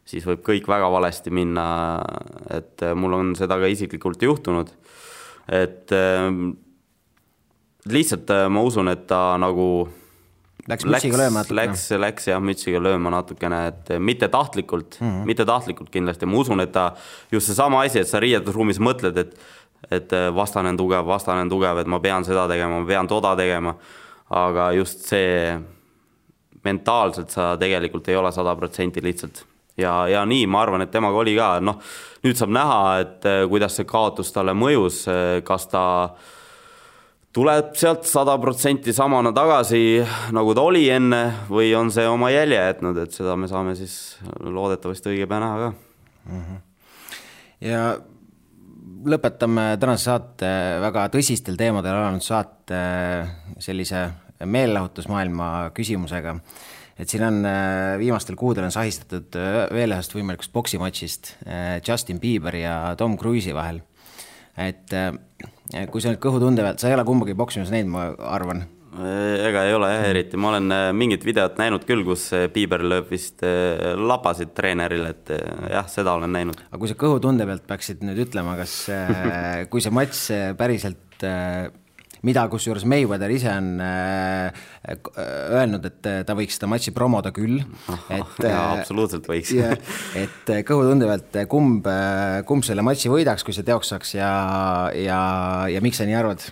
siis võib kõik väga valesti minna, et äh, mul on seda ka isiklikult juhtunud, et äh, lihtsalt äh, ma usun, et ta nagu Läks mütsiga lööma natukene. Läks, läks jah, mütsiga lööma natukene, et mitte tahtlikult mm, -hmm. mitte tahtlikult kindlasti, ma usun, et ta just seesama asi, et sa riietusruumis mõtled, et et vastane on tugev, vastane on tugev, et ma pean seda tegema, ma pean toda tegema. aga just see mentaalselt sa tegelikult ei ole sada protsenti lihtsalt ja, ja nii ma arvan, et temaga oli ka, noh, nüüd saab näha, et eh, kuidas see kaotus talle mõjus, eh, kas ta tuleb sealt sada protsenti samana tagasi, nagu ta oli enne, või on see oma jälje jätnud, et seda me saame siis loodetavasti õige pea näha ka mm. -hmm. ja lõpetame tänase saate väga tõsistel teemadel alanud saate sellise meelelahutusmaailma küsimusega et siin on äh, viimastel kuudel on sahistatud äh, veel ühest võimalikust poksimatšist äh, Justin Bieber ja Tom Cruise'i vahel. et kui sa nüüd kõhutunde pealt, sa ei ole kumbagi poksimas näinud, ma arvan ega ei ole jah eriti, ma olen mingit videot näinud küll, kus Bieber lööb vist labasid treenerile, et jah, seda olen näinud. aga kui sa kõhutunde pealt peaksid nüüd ütlema, kas kui see matš päriselt mida kusjuures Mayweather ise on äh, öelnud, et ta võiks seda matši promoda küll. et jaa, äh, absoluutselt võiks et äh, kõhutunde pealt, kumb, kumb selle matši võidaks, kui see teoks saaks ja, ja, ja miks sa nii arvad?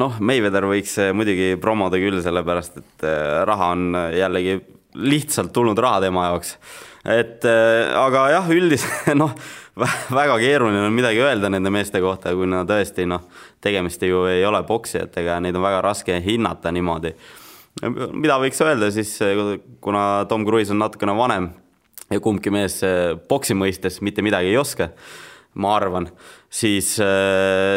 noh, Mayweather võiks muidugi promoda küll, sellepärast et raha on jällegi lihtsalt tulnud raha tema jaoks. et aga jah, üldiselt noh väga keeruline on midagi öelda nende meeste kohta, kui nad tõesti noh, tegemist ju ei ole poksijatega ja neid on väga raske hinnata niimoodi. mida võiks öelda siis, kuna Tom Cruise on natukene vanem ja kumbki mees poksi mõistes mitte midagi ei oska, ma arvan, siis,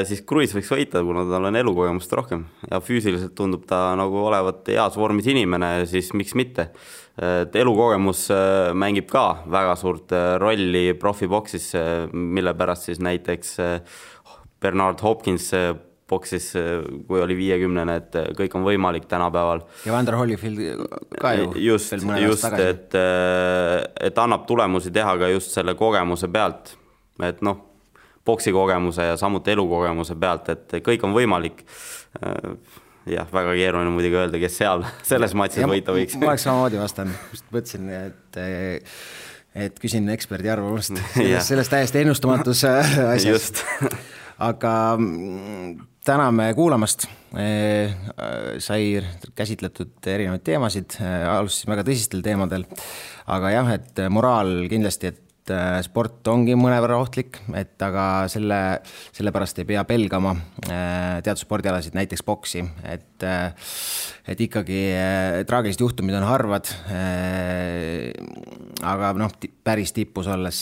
siis Cruise võiks võita, kuna tal on elukogemust rohkem ja füüsiliselt tundub ta nagu olevat heas vormis inimene, siis miks mitte et elukogemus äh, mängib ka väga suurt äh, rolli profiboksis, äh, mille pärast siis näiteks Bernard Hopkins boksis, kui oli viiekümnene, et kõik on võimalik tänapäeval. ja Vander Holyfield ka ju. just, just, et, et annab tulemusi teha ka just selle kogemuse pealt. et noh, poksikogemuse ja samuti elukogemuse pealt, et kõik on võimalik. Jah, väga keeruline muidugi öelda, kes seal selles matšis võita võiks. ma oleks samamoodi vastanud, just mõtlesin, et et küsin eksperdi arvamust selles, selles täiesti ennustamatus asjas. aga mm, täname kuulamast. sai käsitletud erinevaid teemasid, alustasime väga tõsistel teemadel, aga jah, et moraal kindlasti, et Äh, sport ongi mõnevõrra ohtlik, et aga selle, sellepärast ei pea pelgama äh, teatud spordialasid, näiteks boksi, et äh, et ikkagi traagilised juhtumid on harvad, aga noh, päris tipus olles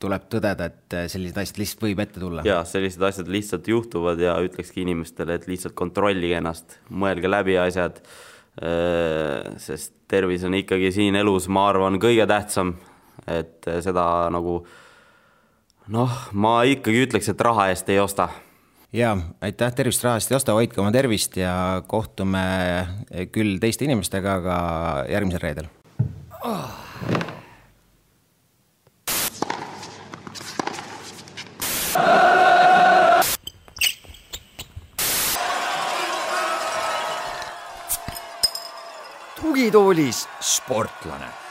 tuleb tõdeda, et sellised asjad lihtsalt võib ette tulla. jaa, sellised asjad lihtsalt juhtuvad ja ütlekski inimestele, et lihtsalt kontrollige ennast, mõelge läbi asjad, sest tervis on ikkagi siin elus, ma arvan, kõige tähtsam et seda nagu noh, ma ikkagi ütleks, et raha eest ei osta. jaa, aitäh, tervist raha eest ei osta, hoidke oma tervist ja kohtume küll teiste inimestega, aga järgmisel reedel oh.. tugitoolis sportlane